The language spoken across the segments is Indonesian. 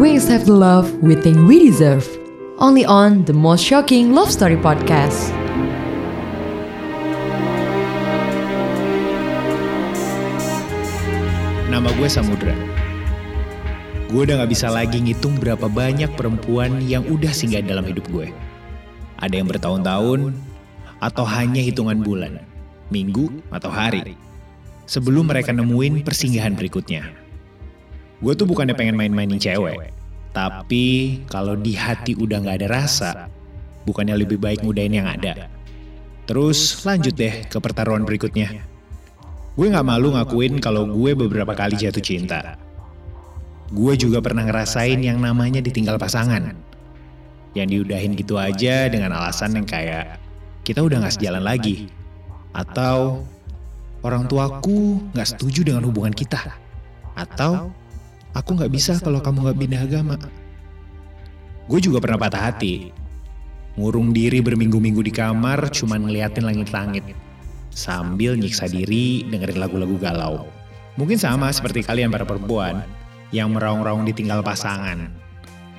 We accept the love we think we deserve. Only on the most shocking love story podcast. Nama gue Samudra. Gue udah gak bisa lagi ngitung berapa banyak perempuan yang udah singgah dalam hidup gue. Ada yang bertahun-tahun, atau hanya hitungan bulan, minggu, atau hari. Sebelum mereka nemuin persinggahan berikutnya. Gue tuh bukannya pengen main-mainin cewek. Tapi kalau di hati udah gak ada rasa, bukannya lebih baik mudahin yang ada. Terus lanjut deh ke pertaruhan berikutnya. Gue gak malu ngakuin kalau gue beberapa kali jatuh cinta. Gue juga pernah ngerasain yang namanya ditinggal pasangan. Yang diudahin gitu aja dengan alasan yang kayak kita udah gak sejalan lagi. Atau orang tuaku gak setuju dengan hubungan kita. Atau aku gak bisa kalau kamu gak pindah agama. Gue juga pernah patah hati. Ngurung diri berminggu-minggu di kamar cuman ngeliatin langit-langit sambil nyiksa diri dengerin lagu-lagu galau. Mungkin sama seperti kalian para perempuan yang meraung-raung ditinggal pasangan.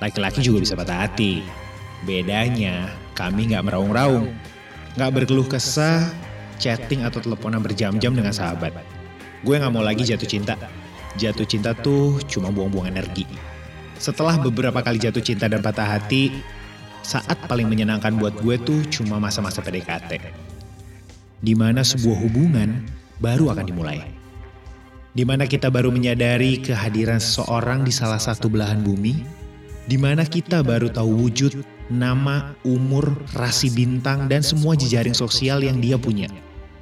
Laki-laki juga bisa patah hati. Bedanya, kami nggak meraung-raung. Nggak berkeluh kesah, chatting atau teleponan berjam-jam dengan sahabat. Gue nggak mau lagi jatuh cinta. Jatuh cinta tuh cuma buang-buang energi. Setelah beberapa kali jatuh cinta dan patah hati, saat paling menyenangkan buat gue tuh cuma masa-masa PDKT di mana sebuah hubungan baru akan dimulai. Di mana kita baru menyadari kehadiran seseorang di salah satu belahan bumi, di mana kita baru tahu wujud, nama, umur, rasi bintang, dan semua jejaring sosial yang dia punya.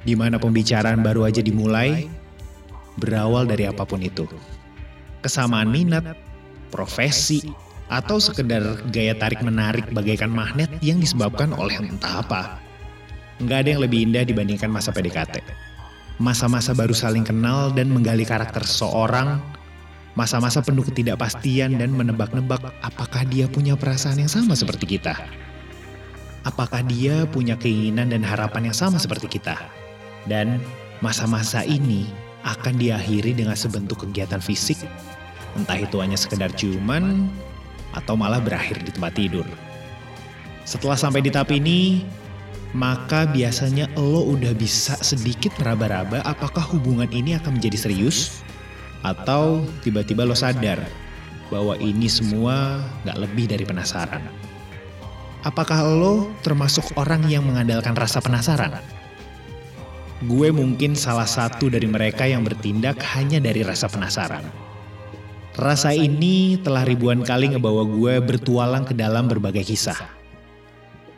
Di mana pembicaraan baru aja dimulai, berawal dari apa pun itu. Kesamaan minat, profesi, atau sekedar gaya tarik-menarik bagaikan magnet yang disebabkan oleh entah apa nggak ada yang lebih indah dibandingkan masa PDKT. Masa-masa baru saling kenal dan menggali karakter seseorang, masa-masa penuh ketidakpastian dan menebak-nebak apakah dia punya perasaan yang sama seperti kita. Apakah dia punya keinginan dan harapan yang sama seperti kita. Dan masa-masa ini akan diakhiri dengan sebentuk kegiatan fisik, entah itu hanya sekedar ciuman atau malah berakhir di tempat tidur. Setelah sampai di tahap ini, maka biasanya lo udah bisa sedikit meraba-raba apakah hubungan ini akan menjadi serius atau tiba-tiba lo sadar bahwa ini semua gak lebih dari penasaran. Apakah lo termasuk orang yang mengandalkan rasa penasaran? Gue mungkin salah satu dari mereka yang bertindak hanya dari rasa penasaran. Rasa ini telah ribuan kali ngebawa gue bertualang ke dalam berbagai kisah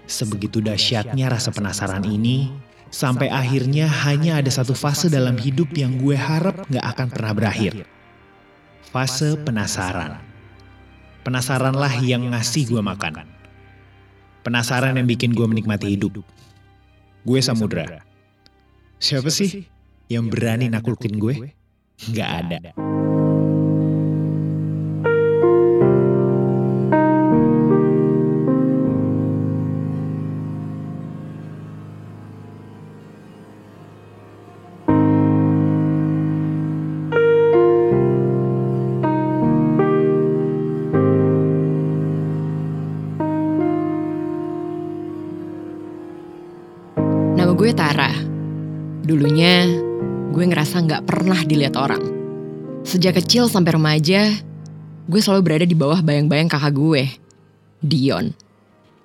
Sebegitu dahsyatnya rasa penasaran ini, sampai akhirnya hanya ada satu fase dalam hidup yang gue harap gak akan pernah berakhir. Fase penasaran. Penasaranlah yang ngasih gue makan. Penasaran yang bikin gue menikmati hidup. Gue Samudra. Siapa sih yang berani naklukin gue? Gak ada. Nama gue Tara. Dulunya gue ngerasa nggak pernah dilihat orang. Sejak kecil sampai remaja, gue selalu berada di bawah bayang-bayang kakak gue, Dion.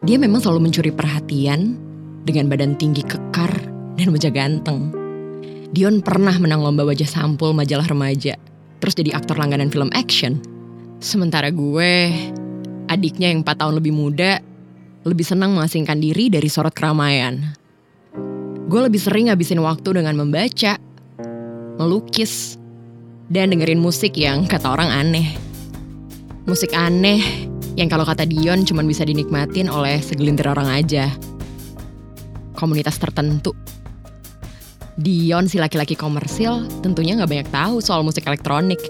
Dia memang selalu mencuri perhatian dengan badan tinggi kekar dan wajah ganteng. Dion pernah menang lomba wajah sampul majalah remaja, terus jadi aktor langganan film action. Sementara gue, adiknya yang 4 tahun lebih muda, lebih senang mengasingkan diri dari sorot keramaian. Gue lebih sering ngabisin waktu dengan membaca, melukis, dan dengerin musik yang kata orang aneh. Musik aneh yang kalau kata Dion cuma bisa dinikmatin oleh segelintir orang aja. Komunitas tertentu. Dion si laki-laki komersil tentunya nggak banyak tahu soal musik elektronik.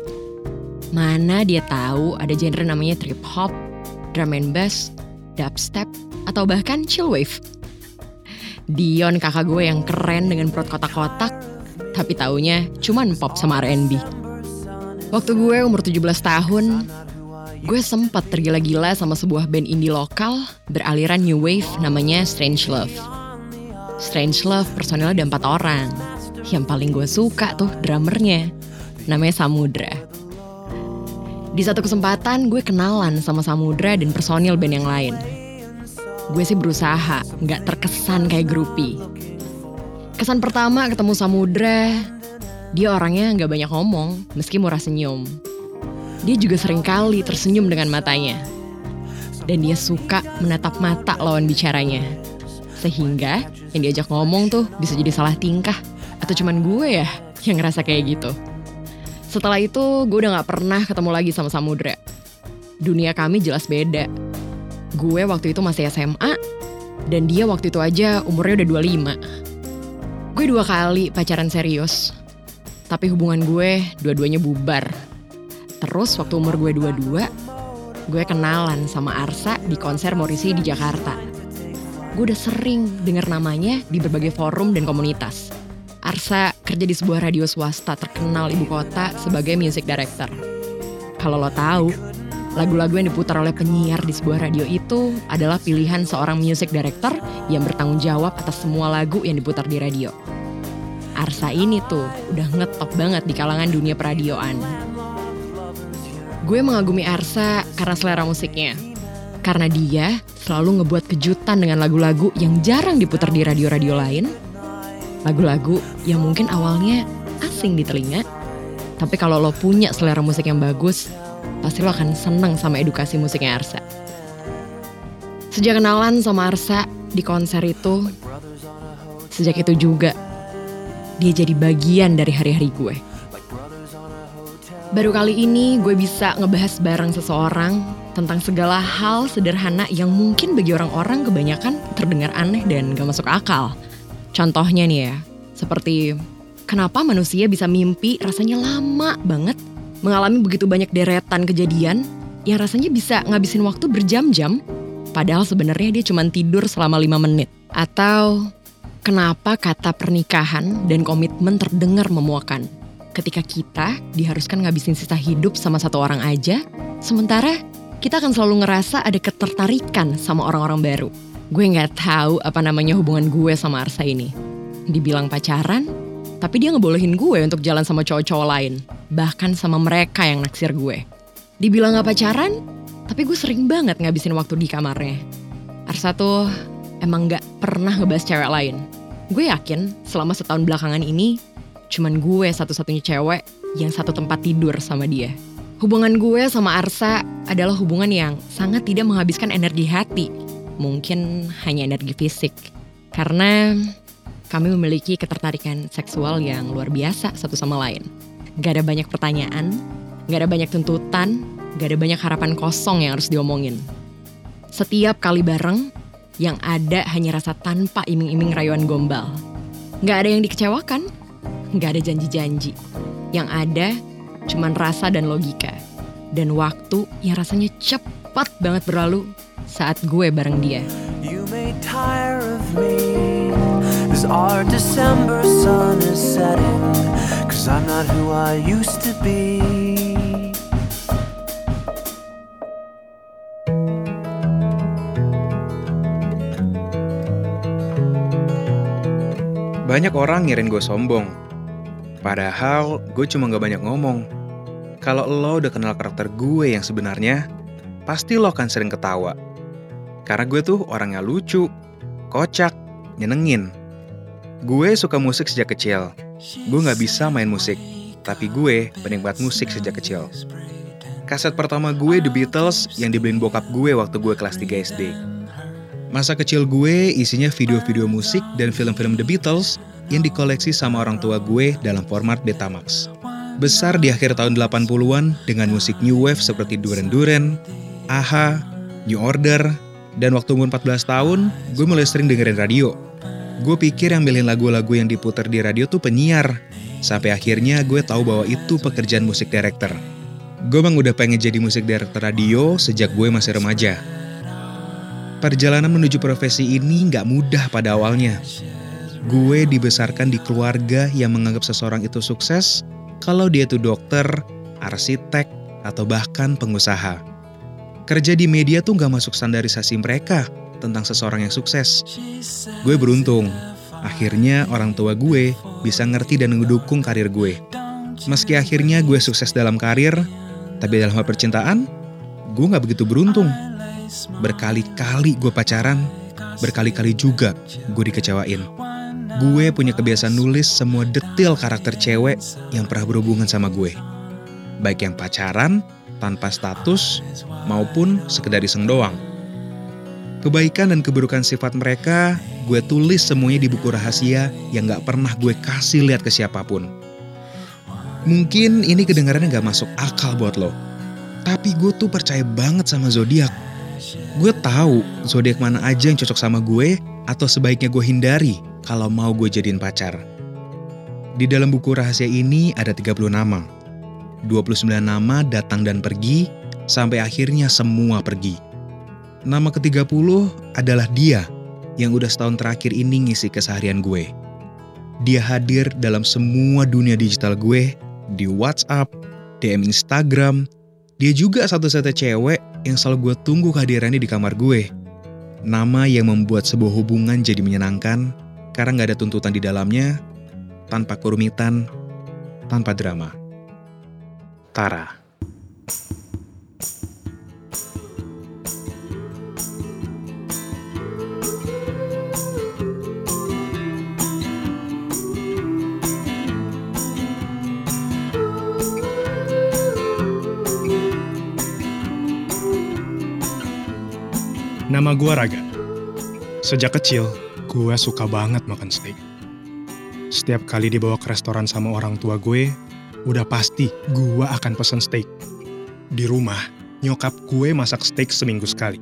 Mana dia tahu ada genre namanya trip hop, drum and bass, dubstep, atau bahkan chillwave. Dion kakak gue yang keren dengan perut kotak-kotak, tapi taunya cuman pop sama R&B. Waktu gue umur 17 tahun, gue sempat tergila-gila sama sebuah band indie lokal beraliran new wave namanya Strange Love. Strange Love personilnya ada empat orang. Yang paling gue suka tuh drummernya, namanya Samudra. Di satu kesempatan gue kenalan sama Samudra dan personil band yang lain. Gue sih berusaha nggak terkesan kayak grupi. Kesan pertama ketemu Samudra, dia orangnya nggak banyak ngomong meski murah senyum. Dia juga sering kali tersenyum dengan matanya. Dan dia suka menatap mata lawan bicaranya. Sehingga yang diajak ngomong tuh bisa jadi salah tingkah. Atau cuman gue ya yang ngerasa kayak gitu. Setelah itu gue udah gak pernah ketemu lagi sama Samudra. Dunia kami jelas beda. Gue waktu itu masih SMA, dan dia waktu itu aja umurnya udah 25. Gue dua kali pacaran serius, tapi hubungan gue dua-duanya bubar Terus waktu umur gue 22, gue kenalan sama Arsa di konser Morrissey di Jakarta. Gue udah sering denger namanya di berbagai forum dan komunitas. Arsa kerja di sebuah radio swasta terkenal ibu kota sebagai music director. Kalau lo tahu, lagu-lagu yang diputar oleh penyiar di sebuah radio itu adalah pilihan seorang music director yang bertanggung jawab atas semua lagu yang diputar di radio. Arsa ini tuh udah ngetop banget di kalangan dunia peradioan. Gue mengagumi Arsa karena selera musiknya. Karena dia selalu ngebuat kejutan dengan lagu-lagu yang jarang diputar di radio-radio lain. Lagu-lagu yang mungkin awalnya asing di telinga. Tapi kalau lo punya selera musik yang bagus, pasti lo akan seneng sama edukasi musiknya Arsa. Sejak kenalan sama Arsa di konser itu, sejak itu juga dia jadi bagian dari hari-hari gue. Baru kali ini gue bisa ngebahas bareng seseorang tentang segala hal sederhana yang mungkin bagi orang-orang kebanyakan terdengar aneh dan gak masuk akal. Contohnya nih ya, seperti kenapa manusia bisa mimpi rasanya lama banget, mengalami begitu banyak deretan kejadian yang rasanya bisa ngabisin waktu berjam-jam, padahal sebenarnya dia cuma tidur selama lima menit. Atau kenapa kata pernikahan dan komitmen terdengar memuakan ketika kita diharuskan ngabisin sisa hidup sama satu orang aja, sementara kita akan selalu ngerasa ada ketertarikan sama orang-orang baru. Gue nggak tahu apa namanya hubungan gue sama Arsa ini. Dibilang pacaran, tapi dia ngebolehin gue untuk jalan sama cowok-cowok lain. Bahkan sama mereka yang naksir gue. Dibilang gak pacaran, tapi gue sering banget ngabisin waktu di kamarnya. Arsa tuh emang gak pernah ngebahas cewek lain. Gue yakin selama setahun belakangan ini, cuman gue satu-satunya cewek yang satu tempat tidur sama dia. Hubungan gue sama Arsa adalah hubungan yang sangat tidak menghabiskan energi hati, mungkin hanya energi fisik. Karena kami memiliki ketertarikan seksual yang luar biasa satu sama lain. Gak ada banyak pertanyaan, gak ada banyak tuntutan, gak ada banyak harapan kosong yang harus diomongin. Setiap kali bareng, yang ada hanya rasa tanpa iming-iming rayuan gombal. Gak ada yang dikecewakan, nggak ada janji-janji. Yang ada cuman rasa dan logika. Dan waktu yang rasanya cepat banget berlalu saat gue bareng dia. You may tire of me our December sun is setting Cause I'm not who I used to be Banyak orang ngirin gue sombong, Padahal gue cuma gak banyak ngomong. Kalau lo udah kenal karakter gue yang sebenarnya, pasti lo akan sering ketawa. Karena gue tuh orangnya lucu, kocak, nyenengin. Gue suka musik sejak kecil. Gue gak bisa main musik, tapi gue penikmat musik sejak kecil. Kaset pertama gue The Beatles yang dibeliin bokap gue waktu gue kelas 3 SD. Masa kecil gue isinya video-video musik dan film-film The Beatles yang dikoleksi sama orang tua gue dalam format Betamax. Besar di akhir tahun 80-an dengan musik new wave seperti Duran Duran, AHA, New Order, dan waktu umur 14 tahun, gue mulai sering dengerin radio. Gue pikir yang milih lagu-lagu yang diputar di radio tuh penyiar. Sampai akhirnya gue tahu bahwa itu pekerjaan musik director. Gue bang udah pengen jadi musik director radio sejak gue masih remaja. Perjalanan menuju profesi ini nggak mudah pada awalnya. Gue dibesarkan di keluarga yang menganggap seseorang itu sukses kalau dia itu dokter, arsitek, atau bahkan pengusaha. Kerja di media tuh gak masuk standarisasi mereka tentang seseorang yang sukses. Gue beruntung, akhirnya orang tua gue bisa ngerti dan ngedukung karir gue. Meski akhirnya gue sukses dalam karir, tapi dalam hal percintaan, gue gak begitu beruntung. Berkali-kali gue pacaran, berkali-kali juga gue dikecewain. Gue punya kebiasaan nulis semua detail karakter cewek yang pernah berhubungan sama gue. Baik yang pacaran, tanpa status, maupun sekedar iseng doang. Kebaikan dan keburukan sifat mereka, gue tulis semuanya di buku rahasia yang gak pernah gue kasih lihat ke siapa pun. Mungkin ini kedengarannya gak masuk akal buat lo. Tapi gue tuh percaya banget sama zodiak. Gue tahu zodiak mana aja yang cocok sama gue atau sebaiknya gue hindari kalau mau gue jadiin pacar. Di dalam buku rahasia ini ada 30 nama. 29 nama datang dan pergi, sampai akhirnya semua pergi. Nama ke-30 adalah dia yang udah setahun terakhir ini ngisi keseharian gue. Dia hadir dalam semua dunia digital gue, di WhatsApp, DM Instagram. Dia juga satu-satunya cewek yang selalu gue tunggu kehadirannya di kamar gue. Nama yang membuat sebuah hubungan jadi menyenangkan karena gak ada tuntutan di dalamnya, tanpa kerumitan, tanpa drama. Tara. Nama gue Raga. Sejak kecil, gue suka banget makan steak. Setiap kali dibawa ke restoran sama orang tua gue, udah pasti gue akan pesen steak. Di rumah, nyokap gue masak steak seminggu sekali.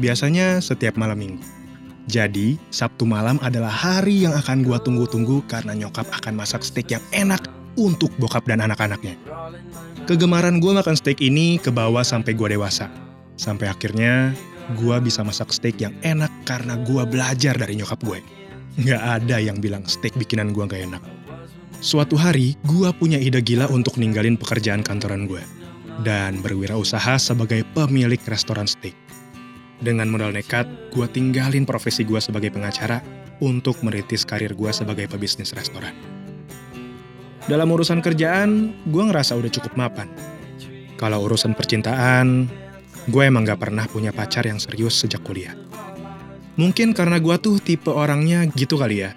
Biasanya setiap malam minggu. Jadi, Sabtu malam adalah hari yang akan gue tunggu-tunggu karena nyokap akan masak steak yang enak untuk bokap dan anak-anaknya. Kegemaran gue makan steak ini ke bawah sampai gue dewasa. Sampai akhirnya gue bisa masak steak yang enak karena gue belajar dari nyokap gue. Nggak ada yang bilang steak bikinan gue gak enak. Suatu hari, gue punya ide gila untuk ninggalin pekerjaan kantoran gue. Dan berwirausaha sebagai pemilik restoran steak. Dengan modal nekat, gue tinggalin profesi gue sebagai pengacara untuk merintis karir gue sebagai pebisnis restoran. Dalam urusan kerjaan, gue ngerasa udah cukup mapan. Kalau urusan percintaan, gue emang gak pernah punya pacar yang serius sejak kuliah. Mungkin karena gue tuh tipe orangnya gitu kali ya.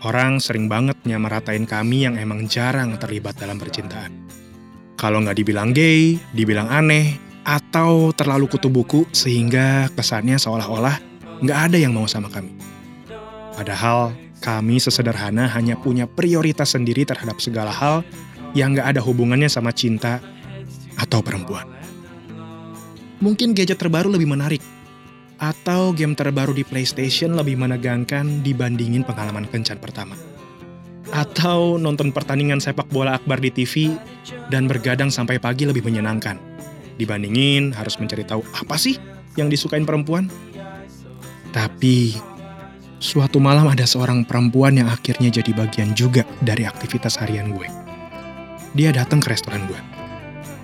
Orang sering banget nyamaratain kami yang emang jarang terlibat dalam percintaan. Kalau nggak dibilang gay, dibilang aneh, atau terlalu kutu buku sehingga kesannya seolah-olah nggak ada yang mau sama kami. Padahal kami sesederhana hanya punya prioritas sendiri terhadap segala hal yang nggak ada hubungannya sama cinta atau perempuan. Mungkin gadget terbaru lebih menarik, atau game terbaru di PlayStation lebih menegangkan dibandingin pengalaman kencan pertama. Atau nonton pertandingan sepak bola akbar di TV dan bergadang sampai pagi lebih menyenangkan. Dibandingin harus mencari tahu apa sih yang disukain perempuan. Tapi, suatu malam ada seorang perempuan yang akhirnya jadi bagian juga dari aktivitas harian gue. Dia datang ke restoran gue.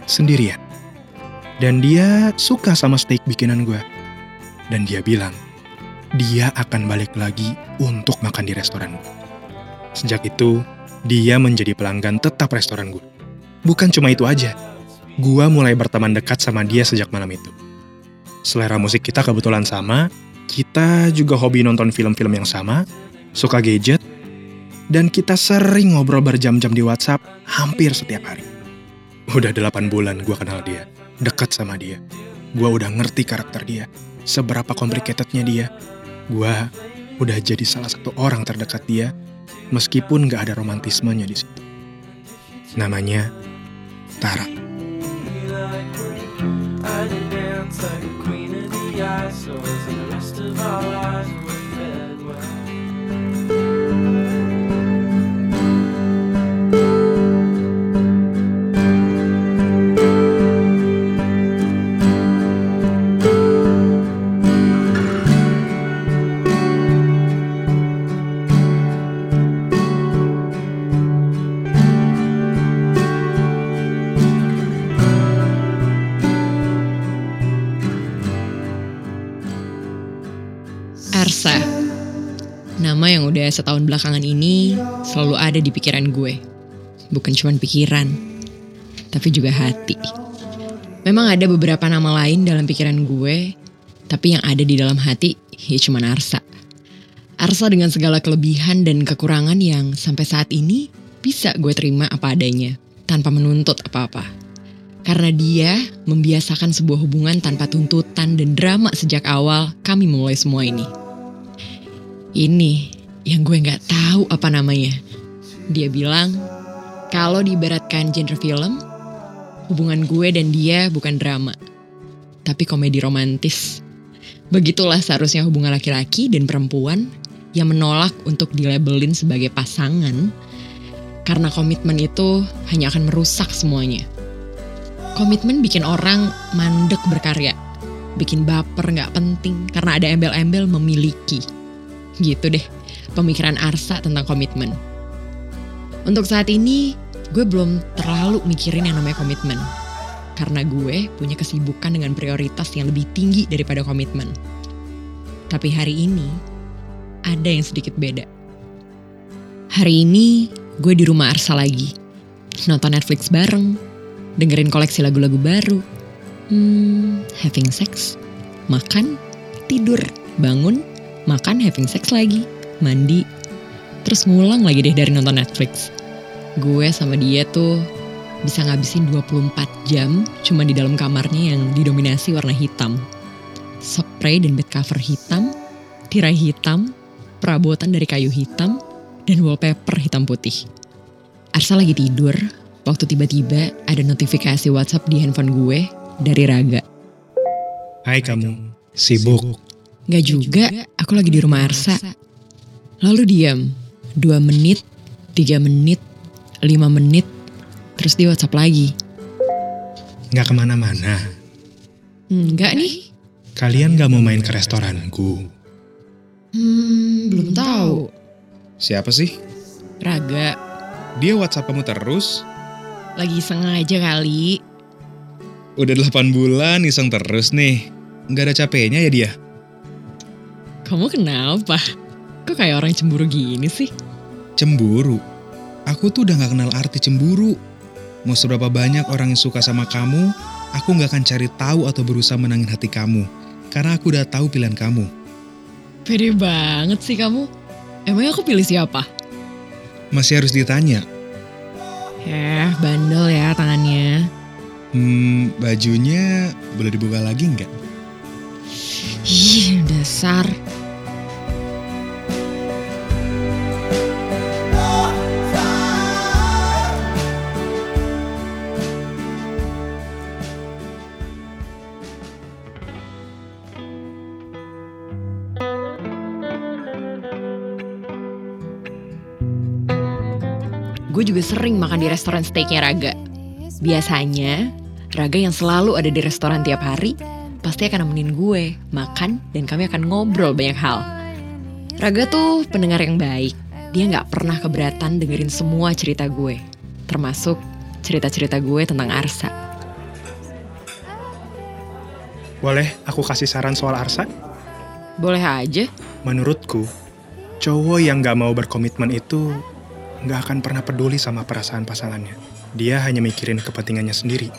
Sendirian. Dan dia suka sama steak bikinan gue. Dan dia bilang, dia akan balik lagi untuk makan di restoran gue. Sejak itu, dia menjadi pelanggan tetap restoran gue. Bukan cuma itu aja, gue mulai berteman dekat sama dia sejak malam itu. Selera musik kita kebetulan sama, kita juga hobi nonton film-film yang sama, suka gadget, dan kita sering ngobrol berjam-jam di WhatsApp hampir setiap hari. Udah delapan bulan gue kenal dia, dekat sama dia. Gue udah ngerti karakter dia, seberapa complicatednya dia. Gue udah jadi salah satu orang terdekat dia, meskipun gak ada romantismenya di situ. Namanya Tara. So Arsa. Nama yang udah setahun belakangan ini selalu ada di pikiran gue. Bukan cuma pikiran, tapi juga hati. Memang ada beberapa nama lain dalam pikiran gue, tapi yang ada di dalam hati ya cuma Arsa. Arsa dengan segala kelebihan dan kekurangan yang sampai saat ini bisa gue terima apa adanya, tanpa menuntut apa-apa. Karena dia membiasakan sebuah hubungan tanpa tuntutan dan drama sejak awal kami memulai semua ini. Ini yang gue nggak tahu apa namanya. Dia bilang, kalau diibaratkan genre film, hubungan gue dan dia bukan drama, tapi komedi romantis. Begitulah seharusnya hubungan laki-laki dan perempuan yang menolak untuk dilabelin sebagai pasangan karena komitmen itu hanya akan merusak semuanya. Komitmen bikin orang mandek berkarya, bikin baper nggak penting karena ada embel-embel memiliki. Gitu deh, pemikiran Arsa tentang komitmen. Untuk saat ini, gue belum terlalu mikirin yang namanya komitmen. Karena gue punya kesibukan dengan prioritas yang lebih tinggi daripada komitmen. Tapi hari ini, ada yang sedikit beda. Hari ini, gue di rumah Arsa lagi. Nonton Netflix bareng, dengerin koleksi lagu-lagu baru. Hmm, having sex, makan, tidur, bangun, makan, having sex lagi, mandi, terus ngulang lagi deh dari nonton Netflix. Gue sama dia tuh bisa ngabisin 24 jam cuma di dalam kamarnya yang didominasi warna hitam. Spray dan bed cover hitam, tirai hitam, perabotan dari kayu hitam, dan wallpaper hitam putih. Arsa lagi tidur, waktu tiba-tiba ada notifikasi WhatsApp di handphone gue dari Raga. Hai kamu, sibuk. Gak juga, aku lagi di rumah Arsa. Lalu diam, 2 menit, 3 menit, 5 menit, terus dia WhatsApp lagi. Nggak ke mana-mana. Enggak nih, Kalian nggak mau main ke restoranku? hmm, belum tahu. Siapa sih? Raga, Dia WhatsApp kamu terus? lagi sengaja kali. Udah 8 bulan iseng terus nih. Nggak ada capeknya ya dia? Kamu kenapa? Kok kayak orang cemburu gini sih? Cemburu? Aku tuh udah gak kenal arti cemburu. Mau seberapa banyak orang yang suka sama kamu, aku gak akan cari tahu atau berusaha menangin hati kamu. Karena aku udah tahu pilihan kamu. Pede banget sih kamu. Emangnya aku pilih siapa? Masih harus ditanya. Eh, bandel ya tangannya. Hmm, bajunya boleh dibuka lagi nggak? Ih, dasar. Gue juga sering makan di restoran steaknya Raga. Biasanya, Raga yang selalu ada di restoran tiap hari, pasti akan nemenin gue, makan, dan kami akan ngobrol banyak hal. Raga tuh pendengar yang baik. Dia nggak pernah keberatan dengerin semua cerita gue, termasuk cerita-cerita gue tentang Arsa. Boleh aku kasih saran soal Arsa? Boleh aja. Menurutku, cowok yang gak mau berkomitmen itu gak akan pernah peduli sama perasaan pasangannya. Dia hanya mikirin kepentingannya sendiri.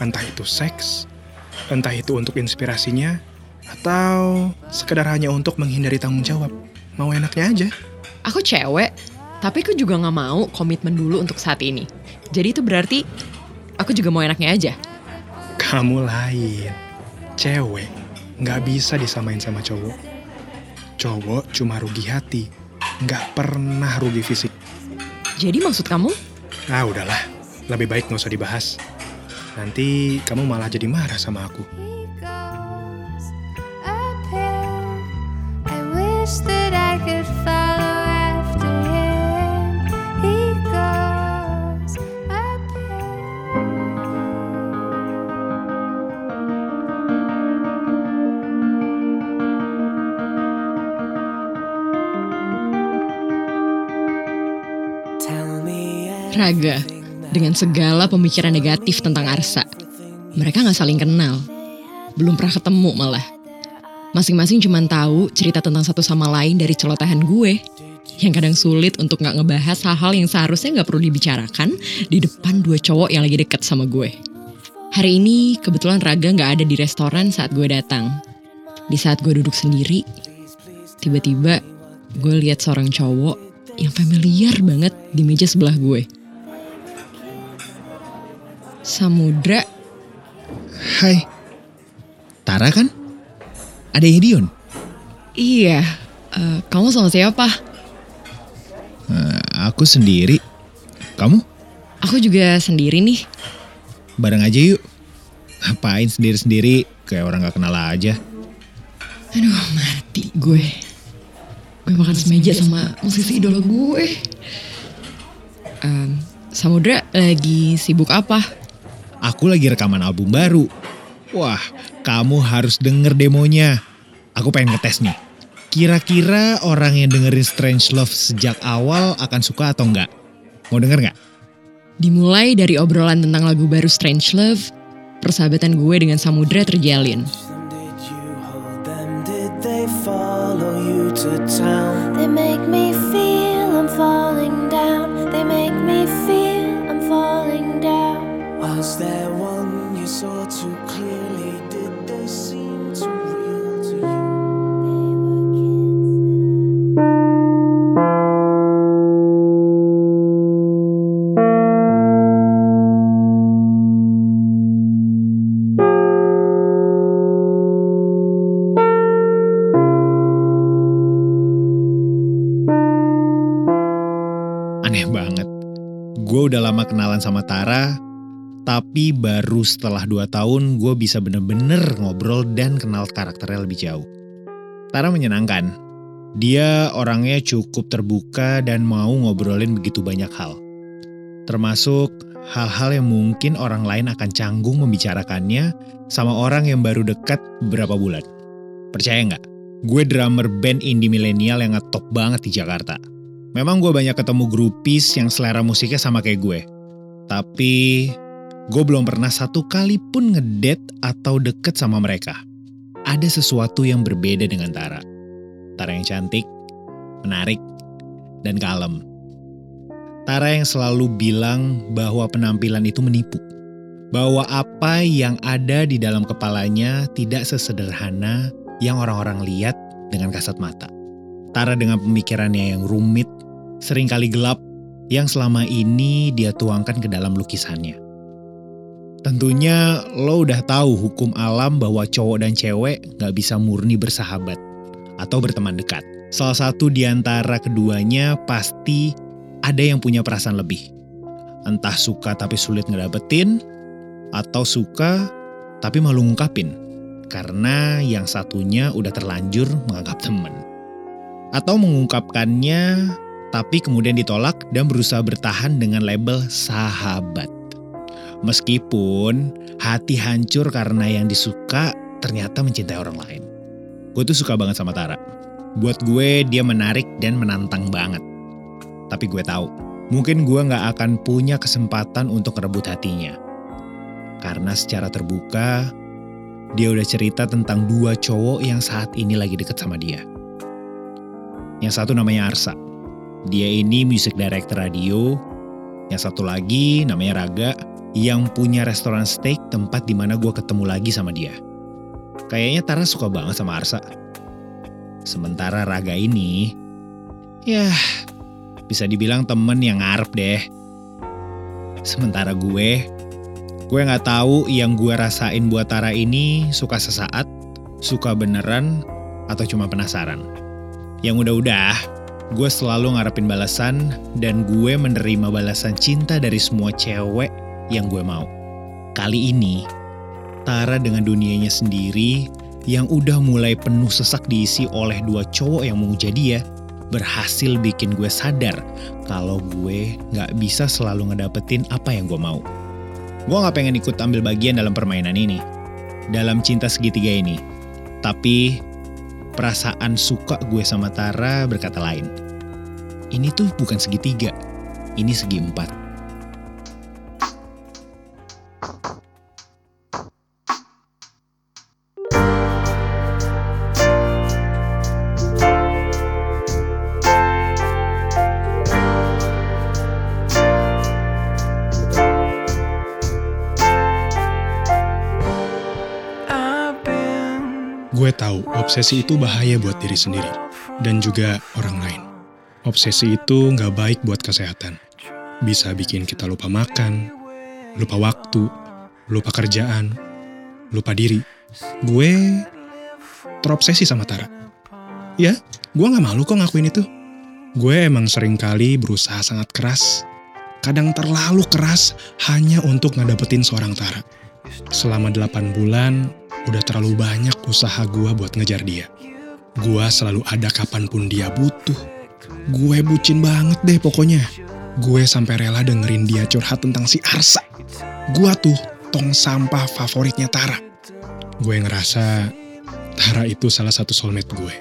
Entah itu seks, entah itu untuk inspirasinya, atau sekedar hanya untuk menghindari tanggung jawab. Mau enaknya aja. Aku cewek, tapi aku juga nggak mau komitmen dulu untuk saat ini. Jadi itu berarti aku juga mau enaknya aja. Kamu lain. Cewek nggak bisa disamain sama cowok. Cowok cuma rugi hati, nggak pernah rugi fisik. Jadi maksud kamu? Ah udahlah, lebih baik nggak usah dibahas. Nanti kamu malah jadi marah sama aku. I wish that I could follow Raga, dengan segala pemikiran negatif tentang Arsa. Mereka nggak saling kenal. Belum pernah ketemu malah. Masing-masing cuman tahu cerita tentang satu sama lain dari celotehan gue. Yang kadang sulit untuk gak ngebahas hal-hal yang seharusnya gak perlu dibicarakan di depan dua cowok yang lagi deket sama gue. Hari ini kebetulan Raga gak ada di restoran saat gue datang. Di saat gue duduk sendiri, tiba-tiba gue lihat seorang cowok yang familiar banget di meja sebelah gue. Samudra, Hai. Tara kan? Ada Dion. iya, eh, kamu sama siapa? Eh, aku sendiri. Kamu? Aku juga sendiri nih. Bareng aja yuk. Ngapain sendiri-sendiri? Kayak orang gak kenal aja. Aduh, mati gue. Gue makan semeja sama musisi idola gue. Em, Samudra lagi sibuk apa? Aku lagi rekaman album baru. Wah, kamu harus denger demonya. Aku pengen ngetes nih. Kira-kira orang yang dengerin Strange Love sejak awal akan suka atau enggak? Mau denger nggak? Dimulai dari obrolan tentang lagu baru Strange Love, persahabatan gue dengan Samudra terjalin. Did you hold them? Did they follow you to town? They make me sama Tara, tapi baru setelah 2 tahun gue bisa bener-bener ngobrol dan kenal karakternya lebih jauh. Tara menyenangkan. Dia orangnya cukup terbuka dan mau ngobrolin begitu banyak hal. Termasuk hal-hal yang mungkin orang lain akan canggung membicarakannya sama orang yang baru dekat beberapa bulan. Percaya nggak? Gue drummer band indie milenial yang ngetop banget di Jakarta. Memang gue banyak ketemu grupis yang selera musiknya sama kayak gue. Tapi gue belum pernah satu kali pun ngedate atau deket sama mereka. Ada sesuatu yang berbeda dengan Tara. Tara yang cantik, menarik, dan kalem. Tara yang selalu bilang bahwa penampilan itu menipu. Bahwa apa yang ada di dalam kepalanya tidak sesederhana yang orang-orang lihat dengan kasat mata. Tara dengan pemikirannya yang rumit, sering kali gelap, yang selama ini dia tuangkan ke dalam lukisannya. Tentunya lo udah tahu hukum alam bahwa cowok dan cewek gak bisa murni bersahabat atau berteman dekat. Salah satu di antara keduanya pasti ada yang punya perasaan lebih. Entah suka tapi sulit ngedapetin, atau suka tapi malu ngungkapin. Karena yang satunya udah terlanjur menganggap temen. Atau mengungkapkannya tapi kemudian ditolak dan berusaha bertahan dengan label sahabat. Meskipun hati hancur karena yang disuka ternyata mencintai orang lain. Gue tuh suka banget sama Tara. Buat gue dia menarik dan menantang banget. Tapi gue tahu, mungkin gue gak akan punya kesempatan untuk rebut hatinya. Karena secara terbuka, dia udah cerita tentang dua cowok yang saat ini lagi deket sama dia. Yang satu namanya Arsa. Dia ini music director radio. Yang satu lagi namanya Raga yang punya restoran steak tempat di mana gue ketemu lagi sama dia. Kayaknya Tara suka banget sama Arsa. Sementara Raga ini, ya bisa dibilang temen yang ngarep deh. Sementara gue, gue nggak tahu yang gue rasain buat Tara ini suka sesaat, suka beneran, atau cuma penasaran. Yang udah-udah, gue selalu ngarepin balasan dan gue menerima balasan cinta dari semua cewek yang gue mau. Kali ini, Tara dengan dunianya sendiri yang udah mulai penuh sesak diisi oleh dua cowok yang memuja dia, berhasil bikin gue sadar kalau gue gak bisa selalu ngedapetin apa yang gue mau. Gue gak pengen ikut ambil bagian dalam permainan ini, dalam cinta segitiga ini. Tapi perasaan suka gue sama Tara berkata lain ini tuh bukan segitiga, ini segi empat. Gue tahu obsesi itu bahaya buat diri sendiri dan juga orang lain. Obsesi itu nggak baik buat kesehatan. Bisa bikin kita lupa makan, lupa waktu, lupa kerjaan, lupa diri. Gue terobsesi sama Tara. Ya, gue nggak malu kok ngakuin itu. Gue emang sering kali berusaha sangat keras, kadang terlalu keras hanya untuk ngedapetin seorang Tara. Selama 8 bulan, udah terlalu banyak usaha gue buat ngejar dia. Gue selalu ada kapan pun dia butuh. Gue bucin banget deh pokoknya. Gue sampai rela dengerin dia curhat tentang si Arsa. Gue tuh tong sampah favoritnya Tara. Gue ngerasa Tara itu salah satu soulmate gue.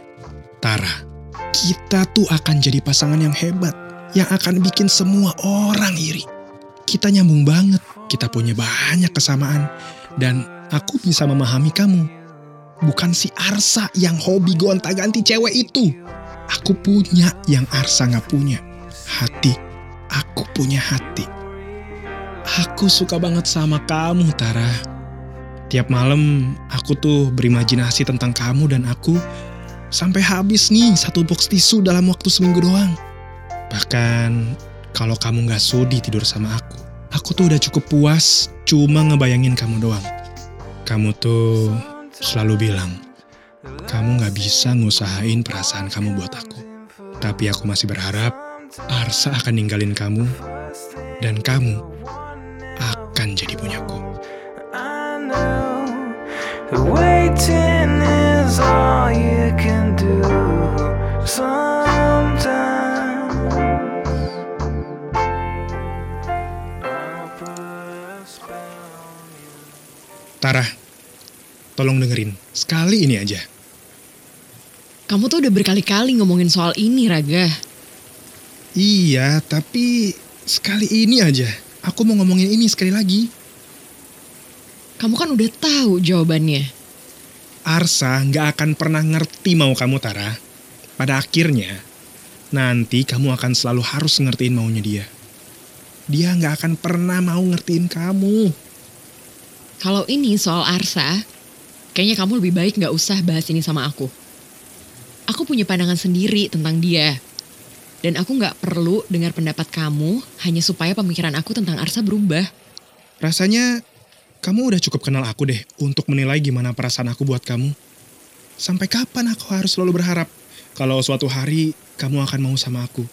Tara, kita tuh akan jadi pasangan yang hebat, yang akan bikin semua orang iri. Kita nyambung banget, kita punya banyak kesamaan, dan aku bisa memahami kamu. Bukan si Arsa yang hobi gonta-ganti cewek itu. Aku punya yang Arsa nggak punya. Hati, aku punya hati. Aku suka banget sama kamu, Tara. Tiap malam aku tuh berimajinasi tentang kamu dan aku sampai habis nih satu box tisu dalam waktu seminggu doang. Bahkan kalau kamu nggak sudi tidur sama aku, aku tuh udah cukup puas cuma ngebayangin kamu doang. Kamu tuh selalu bilang, kamu nggak bisa ngusahain perasaan kamu buat aku. Tapi aku masih berharap Arsa akan ninggalin kamu dan kamu akan jadi punyaku. Tara, tolong dengerin. Sekali ini aja. Kamu tuh udah berkali-kali ngomongin soal ini, Raga. Iya, tapi sekali ini aja. Aku mau ngomongin ini sekali lagi. Kamu kan udah tahu jawabannya. Arsa nggak akan pernah ngerti mau kamu, Tara. Pada akhirnya, nanti kamu akan selalu harus ngertiin maunya dia. Dia nggak akan pernah mau ngertiin kamu. Kalau ini soal Arsa, kayaknya kamu lebih baik nggak usah bahas ini sama aku. Aku punya pandangan sendiri tentang dia. Dan aku nggak perlu dengar pendapat kamu hanya supaya pemikiran aku tentang Arsa berubah. Rasanya kamu udah cukup kenal aku deh untuk menilai gimana perasaan aku buat kamu. Sampai kapan aku harus selalu berharap kalau suatu hari kamu akan mau sama aku.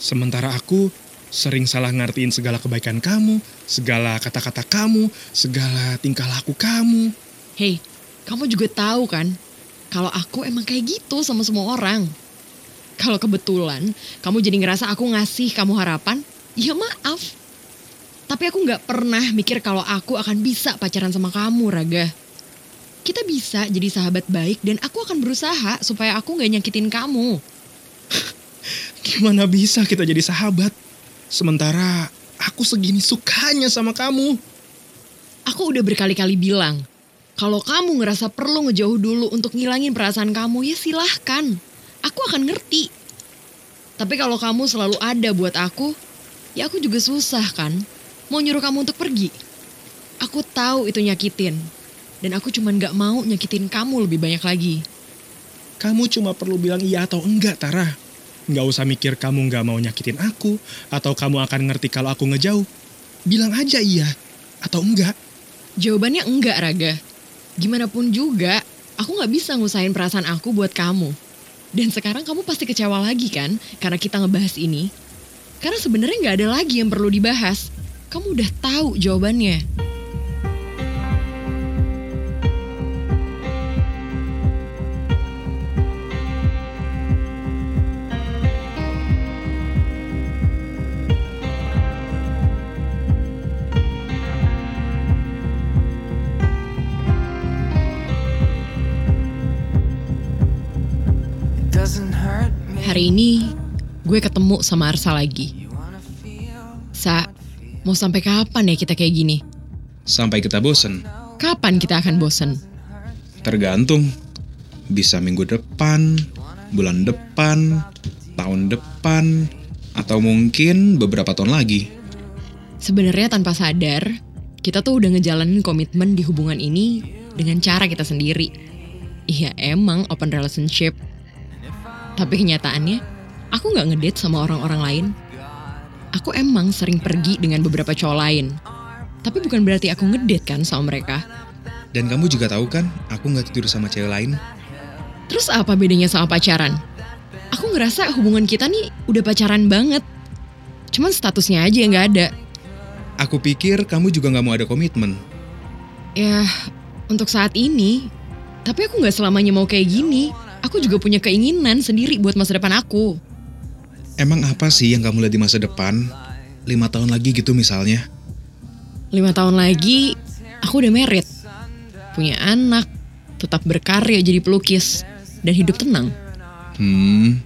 Sementara aku sering salah ngertiin segala kebaikan kamu, segala kata-kata kamu, segala tingkah laku kamu. Hei, kamu juga tahu kan kalau aku emang kayak gitu sama semua orang. Kalau kebetulan kamu jadi ngerasa aku ngasih kamu harapan, ya maaf. Tapi aku nggak pernah mikir kalau aku akan bisa pacaran sama kamu, Raga. Kita bisa jadi sahabat baik dan aku akan berusaha supaya aku nggak nyakitin kamu. Gimana bisa kita jadi sahabat? Sementara aku segini sukanya sama kamu. Aku udah berkali-kali bilang, kalau kamu ngerasa perlu ngejauh dulu untuk ngilangin perasaan kamu, ya silahkan. Aku akan ngerti. Tapi kalau kamu selalu ada buat aku, ya aku juga susah kan. Mau nyuruh kamu untuk pergi. Aku tahu itu nyakitin. Dan aku cuman gak mau nyakitin kamu lebih banyak lagi. Kamu cuma perlu bilang iya atau enggak, Tara. Nggak usah mikir kamu nggak mau nyakitin aku, atau kamu akan ngerti kalau aku ngejauh. Bilang aja iya, atau enggak. Jawabannya enggak, Raga. Gimana pun juga, aku gak bisa ngusahain perasaan aku buat kamu. Dan sekarang kamu pasti kecewa lagi kan, karena kita ngebahas ini. Karena sebenarnya gak ada lagi yang perlu dibahas. Kamu udah tahu jawabannya. Hari ini, gue ketemu sama Arsa lagi. Sa, mau sampai kapan ya kita kayak gini? Sampai kita bosen. Kapan kita akan bosen? Tergantung. Bisa minggu depan, bulan depan, tahun depan, atau mungkin beberapa tahun lagi. Sebenarnya tanpa sadar, kita tuh udah ngejalanin komitmen di hubungan ini dengan cara kita sendiri. Iya emang open relationship. Tapi kenyataannya, aku nggak ngedate sama orang-orang lain. Aku emang sering pergi dengan beberapa cowok lain. Tapi bukan berarti aku ngedate kan sama mereka. Dan kamu juga tahu kan, aku nggak tidur sama cewek lain. Terus apa bedanya sama pacaran? Aku ngerasa hubungan kita nih udah pacaran banget. Cuman statusnya aja yang nggak ada. Aku pikir kamu juga nggak mau ada komitmen. Ya, untuk saat ini. Tapi aku nggak selamanya mau kayak gini. Aku juga punya keinginan sendiri buat masa depan aku. Emang apa sih yang kamu lihat di masa depan? Lima tahun lagi gitu misalnya. Lima tahun lagi, aku udah merit. Punya anak, tetap berkarya jadi pelukis, dan hidup tenang. Hmm,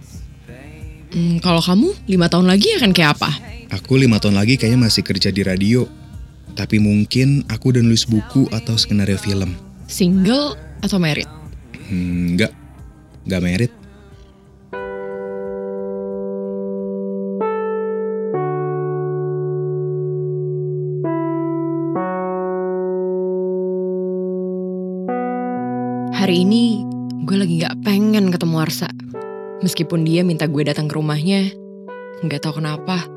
Hmm, kalau kamu, lima tahun lagi akan kayak apa? aku lima tahun lagi kayaknya masih kerja di radio. Tapi mungkin aku udah nulis buku atau skenario film. Single atau merit? Hmm, enggak. Enggak merit. Hari ini, gue lagi gak pengen ketemu Arsa. Meskipun dia minta gue datang ke rumahnya, nggak tahu kenapa,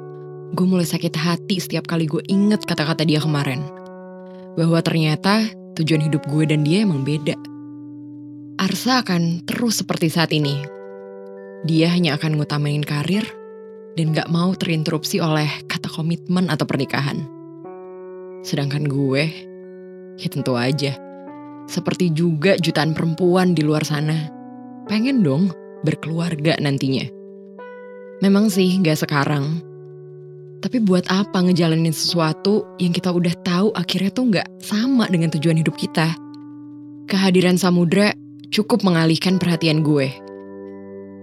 gue mulai sakit hati setiap kali gue inget kata-kata dia kemarin. Bahwa ternyata tujuan hidup gue dan dia emang beda. Arsa akan terus seperti saat ini. Dia hanya akan ngutamain karir dan gak mau terinterupsi oleh kata komitmen atau pernikahan. Sedangkan gue, ya tentu aja, seperti juga jutaan perempuan di luar sana, pengen dong berkeluarga nantinya. Memang sih gak sekarang, tapi buat apa ngejalanin sesuatu yang kita udah tahu akhirnya tuh gak sama dengan tujuan hidup kita. Kehadiran Samudra cukup mengalihkan perhatian gue.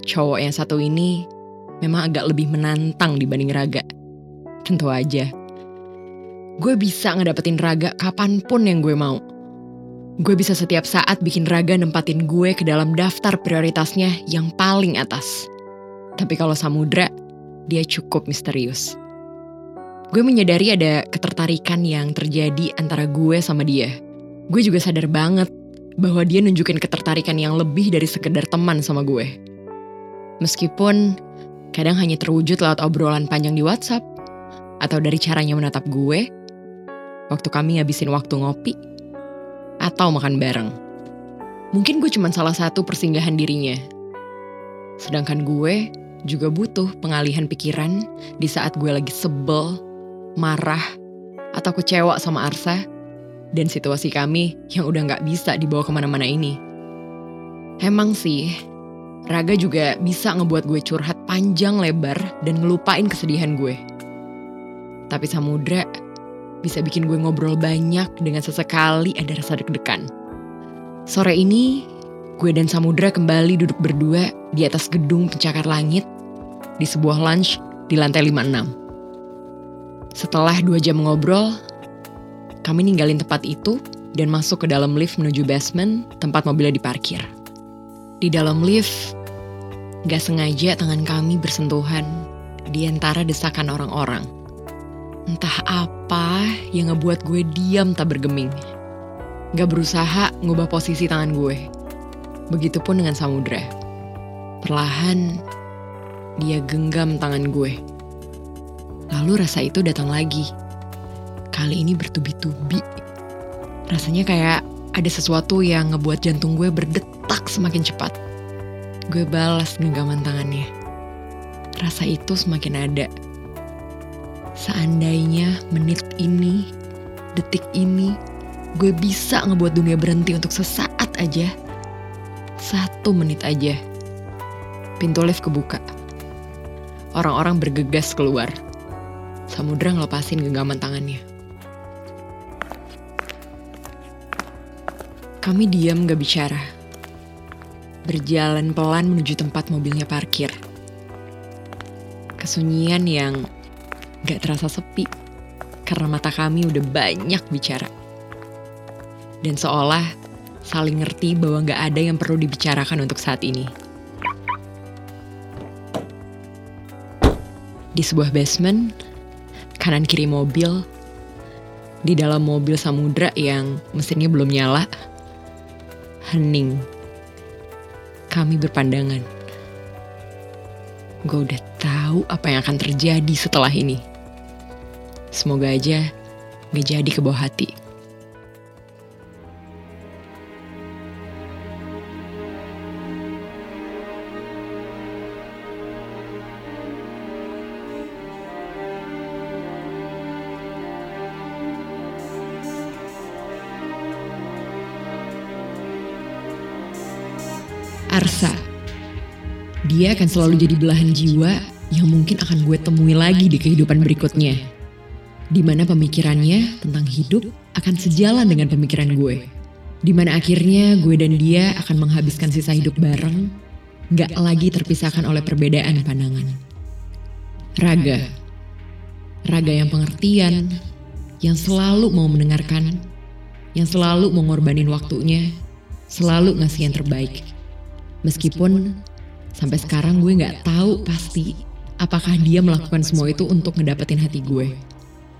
Cowok yang satu ini memang agak lebih menantang dibanding Raga. Tentu aja. Gue bisa ngedapetin Raga kapan pun yang gue mau. Gue bisa setiap saat bikin Raga nempatin gue ke dalam daftar prioritasnya yang paling atas. Tapi kalau Samudra, dia cukup misterius. Gue menyadari ada ketertarikan yang terjadi antara gue sama dia. Gue juga sadar banget bahwa dia nunjukin ketertarikan yang lebih dari sekedar teman sama gue. Meskipun kadang hanya terwujud lewat obrolan panjang di WhatsApp, atau dari caranya menatap gue, waktu kami ngabisin waktu ngopi, atau makan bareng. Mungkin gue cuma salah satu persinggahan dirinya. Sedangkan gue juga butuh pengalihan pikiran di saat gue lagi sebel, marah, atau kecewa sama Arsa dan situasi kami yang udah gak bisa dibawa ke mana-mana ini. Emang sih, Raga juga bisa ngebuat gue curhat panjang lebar dan ngelupain kesedihan gue. Tapi Samudra bisa bikin gue ngobrol banyak dengan sesekali ada rasa deg-degan. Sore ini, gue dan Samudra kembali duduk berdua di atas gedung pencakar langit di sebuah lunch di lantai 56. Setelah dua jam ngobrol, kami ninggalin tempat itu dan masuk ke dalam lift menuju basement tempat mobilnya diparkir. Di dalam lift, gak sengaja tangan kami bersentuhan di antara desakan orang-orang. Entah apa yang ngebuat gue diam tak bergeming. Gak berusaha ngubah posisi tangan gue. Begitupun dengan Samudra. Perlahan, dia genggam tangan gue. Lalu rasa itu datang lagi. Kali ini bertubi-tubi. Rasanya kayak ada sesuatu yang ngebuat jantung gue berdetak semakin cepat. Gue balas genggaman tangannya. Rasa itu semakin ada. Seandainya menit ini, detik ini, gue bisa ngebuat dunia berhenti untuk sesaat aja. Satu menit aja. Pintu lift kebuka. Orang-orang bergegas keluar. Samudra ngelepasin genggaman tangannya. Kami diam gak bicara. Berjalan pelan menuju tempat mobilnya parkir. Kesunyian yang gak terasa sepi karena mata kami udah banyak bicara. Dan seolah saling ngerti bahwa gak ada yang perlu dibicarakan untuk saat ini. Di sebuah basement, kanan kiri mobil, di dalam mobil samudra yang mesinnya belum nyala, hening, kami berpandangan. Gue udah tahu apa yang akan terjadi setelah ini. Semoga aja gak jadi ke bawah hati. Dia akan selalu jadi belahan jiwa yang mungkin akan gue temui lagi di kehidupan berikutnya. Di mana pemikirannya tentang hidup akan sejalan dengan pemikiran gue. Di mana akhirnya gue dan dia akan menghabiskan sisa hidup bareng, gak lagi terpisahkan oleh perbedaan pandangan. Raga. Raga yang pengertian, yang selalu mau mendengarkan, yang selalu mau ngorbanin waktunya, selalu ngasih yang terbaik. Meskipun sampai sekarang gue nggak tahu pasti apakah dia melakukan semua itu untuk ngedapetin hati gue.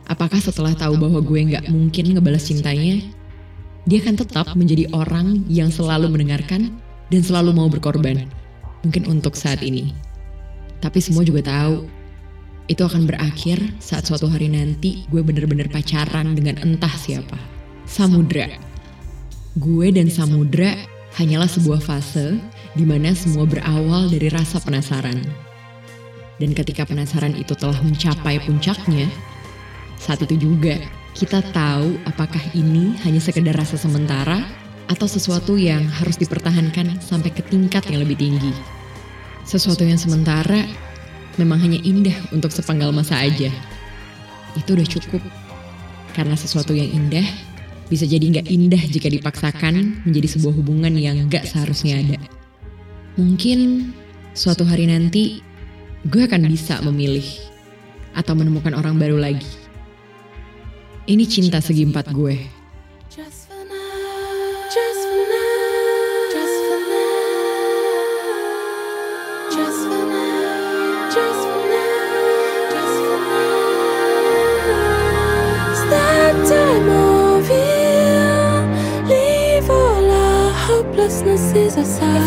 Apakah setelah tahu bahwa gue nggak mungkin ngebalas cintanya, dia akan tetap menjadi orang yang selalu mendengarkan dan selalu mau berkorban. Mungkin untuk saat ini. Tapi semua juga tahu, itu akan berakhir saat suatu hari nanti gue bener-bener pacaran dengan entah siapa. Samudra. Gue dan Samudra hanyalah sebuah fase di mana semua berawal dari rasa penasaran. Dan ketika penasaran itu telah mencapai puncaknya, saat itu juga kita tahu apakah ini hanya sekedar rasa sementara atau sesuatu yang harus dipertahankan sampai ke tingkat yang lebih tinggi. Sesuatu yang sementara memang hanya indah untuk sepenggal masa aja. Itu udah cukup. Karena sesuatu yang indah bisa jadi nggak indah jika dipaksakan menjadi sebuah hubungan yang nggak seharusnya ada. Mungkin suatu hari nanti gue akan bisa memilih atau menemukan orang baru lagi. Ini cinta segi empat gue. restlessness is a sign.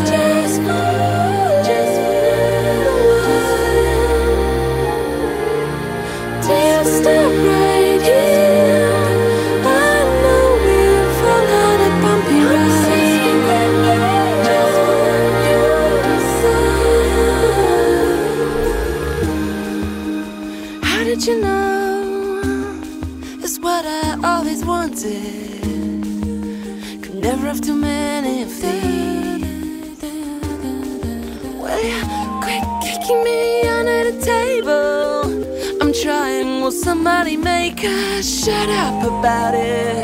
Shut up about it?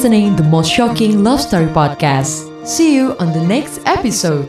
Listening the most shocking love story podcast. See you on the next episode.